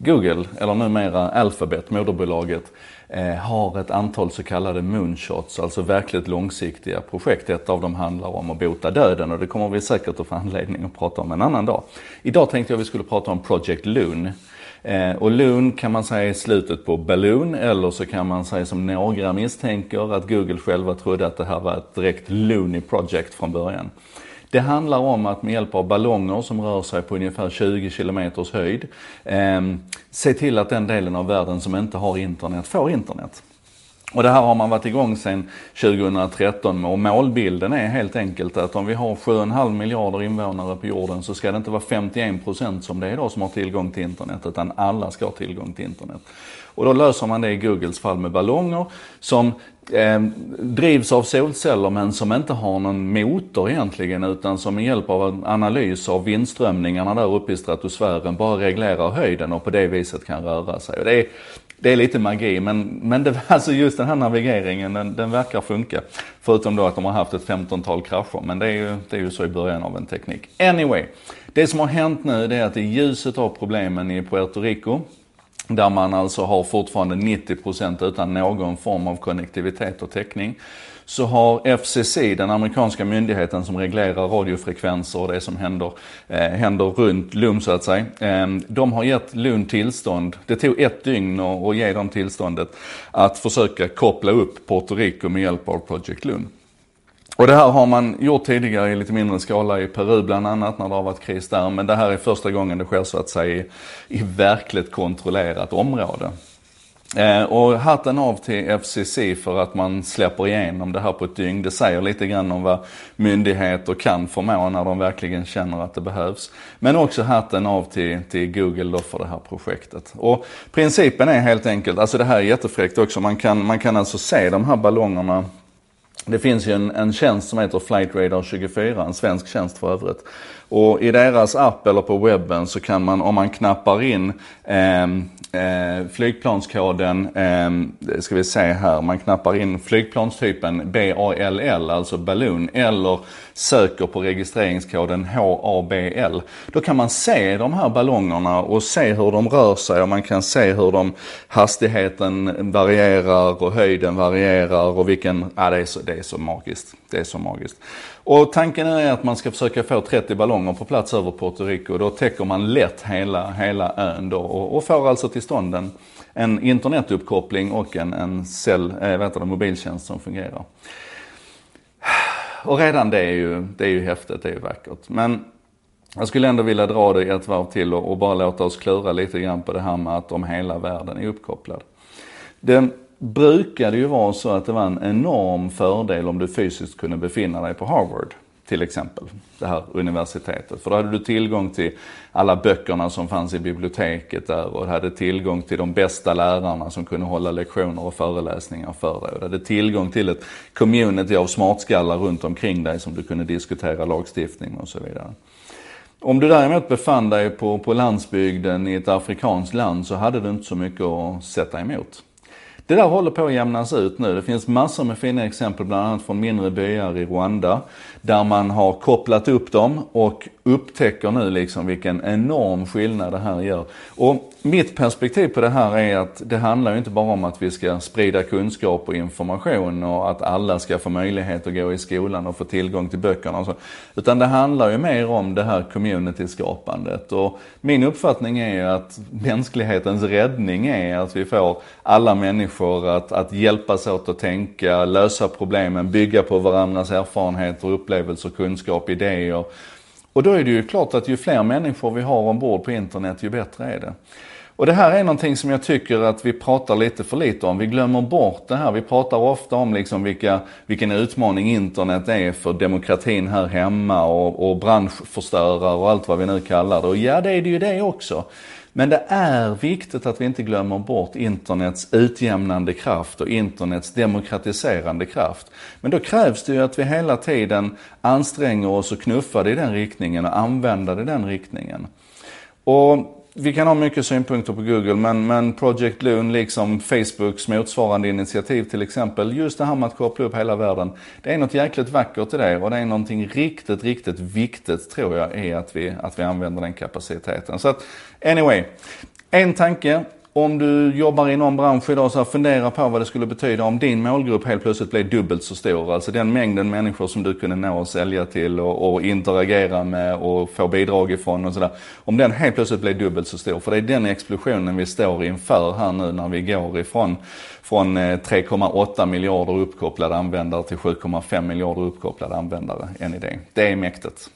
Google, eller numera Alphabet, moderbolaget, eh, har ett antal så kallade moonshots, alltså verkligt långsiktiga projekt. Ett av dem handlar om att bota döden och det kommer vi säkert att få anledning att prata om en annan dag. Idag tänkte jag vi skulle prata om Project Loon. Eh, och Loon kan man säga är slutet på Balloon eller så kan man säga som några misstänker att Google själva trodde att det här var ett direkt Loony project från början. Det handlar om att med hjälp av ballonger som rör sig på ungefär 20 kilometers höjd eh, se till att den delen av världen som inte har internet får internet. Och det här har man varit igång sedan 2013 och målbilden är helt enkelt att om vi har 7,5 miljarder invånare på jorden så ska det inte vara 51% som det är idag som har tillgång till internet utan alla ska ha tillgång till internet. Och då löser man det i Googles fall med ballonger som eh, drivs av solceller men som inte har någon motor egentligen utan som med hjälp av en analys av vindströmningarna där uppe i stratosfären bara reglerar höjden och på det viset kan röra sig. Och det är, det är lite magi, men, men det, alltså just den här navigeringen, den, den verkar funka. Förutom då att de har haft ett 15-tal krascher, men det är, ju, det är ju så i början av en teknik. Anyway, det som har hänt nu det är att i ljuset av problemen i Puerto Rico, där man alltså har fortfarande 90% utan någon form av konnektivitet och täckning, så har FCC, den amerikanska myndigheten som reglerar radiofrekvenser och det som händer, eh, händer runt Lund så att säga. Eh, de har gett Lund tillstånd, det tog ett dygn att ge dem tillståndet, att försöka koppla upp Puerto Rico med hjälp av Project Lund. Och det här har man gjort tidigare i lite mindre skala i Peru bland annat när det har varit kris där. Men det här är första gången det sker så att säga i, i verkligt kontrollerat område. Eh, och hatten av till FCC för att man släpper igenom det här på ett dygn. Det säger lite grann om vad myndigheter kan förmå när de verkligen känner att det behövs. Men också hatten av till, till Google då för det här projektet. Och principen är helt enkelt, alltså det här är jättefräckt också, man kan, man kan alltså se de här ballongerna det finns ju en, en tjänst som heter Flight Radar 24, en svensk tjänst för övrigt. Och i deras app eller på webben så kan man, om man knappar in eh, eh, flygplanskoden, eh, ska vi se här, man knappar in flygplanstypen BALL, alltså balloon, eller söker på registreringskoden HABL. Då kan man se de här ballongerna och se hur de rör sig och man kan se hur de, hastigheten varierar och höjden varierar och vilken, ja det är så, det är är så magiskt. Det är så magiskt. Och tanken är att man ska försöka få 30 ballonger på plats över Puerto Rico. Då täcker man lätt hela, hela ön då och, och får alltså till stånd en, en internetuppkoppling och en, en cell, äh, vet du, mobiltjänst som fungerar. Och redan det är ju, det är ju häftigt, det är ju vackert. Men jag skulle ändå vilja dra det ett varv till och, och bara låta oss klura lite grann på det här med att om hela världen är uppkopplad. Den, brukade ju vara så att det var en enorm fördel om du fysiskt kunde befinna dig på Harvard till exempel, det här universitetet. För då hade du tillgång till alla böckerna som fanns i biblioteket där och du hade tillgång till de bästa lärarna som kunde hålla lektioner och föreläsningar för dig. Och du hade tillgång till ett community av smartskallar runt omkring dig som du kunde diskutera lagstiftning och så vidare. Om du däremot befann dig på, på landsbygden i ett afrikanskt land så hade du inte så mycket att sätta emot. Det där håller på att jämnas ut nu. Det finns massor med fina exempel, bland annat från mindre byar i Rwanda, där man har kopplat upp dem och upptäcker nu liksom vilken enorm skillnad det här gör. Och mitt perspektiv på det här är att det handlar ju inte bara om att vi ska sprida kunskap och information och att alla ska få möjlighet att gå i skolan och få tillgång till böckerna och så. Utan det handlar ju mer om det här communityskapandet. Och min uppfattning är att mänsklighetens räddning är att vi får alla människor att, att hjälpas åt att tänka, lösa problemen, bygga på varandras erfarenheter, upplevelser, kunskap, idéer och då är det ju klart att ju fler människor vi har ombord på internet, ju bättre är det. Och det här är någonting som jag tycker att vi pratar lite för lite om. Vi glömmer bort det här. Vi pratar ofta om liksom vilka, vilken utmaning internet är för demokratin här hemma och, och branschförstörare och allt vad vi nu kallar det. Och ja, det är det ju det också. Men det är viktigt att vi inte glömmer bort internets utjämnande kraft och internets demokratiserande kraft. Men då krävs det ju att vi hela tiden anstränger oss och knuffar det i den riktningen och använder det i den riktningen. Och vi kan ha mycket synpunkter på Google, men, men Project Loon, liksom Facebooks motsvarande initiativ till exempel, just det här med att koppla upp hela världen, det är något jäkligt vackert i det och det är någonting riktigt, riktigt viktigt tror jag är att vi, att vi använder den kapaciteten. Så att, anyway. En tanke om du jobbar i någon bransch idag, så här, fundera på vad det skulle betyda om din målgrupp helt plötsligt blev dubbelt så stor. Alltså den mängden människor som du kunde nå och sälja till och, och interagera med och få bidrag ifrån och sådär. Om den helt plötsligt blev dubbelt så stor. För det är den explosionen vi står inför här nu när vi går ifrån från eh, 3,8 miljarder uppkopplade användare till 7,5 miljarder uppkopplade användare än i det. Det är mäktigt.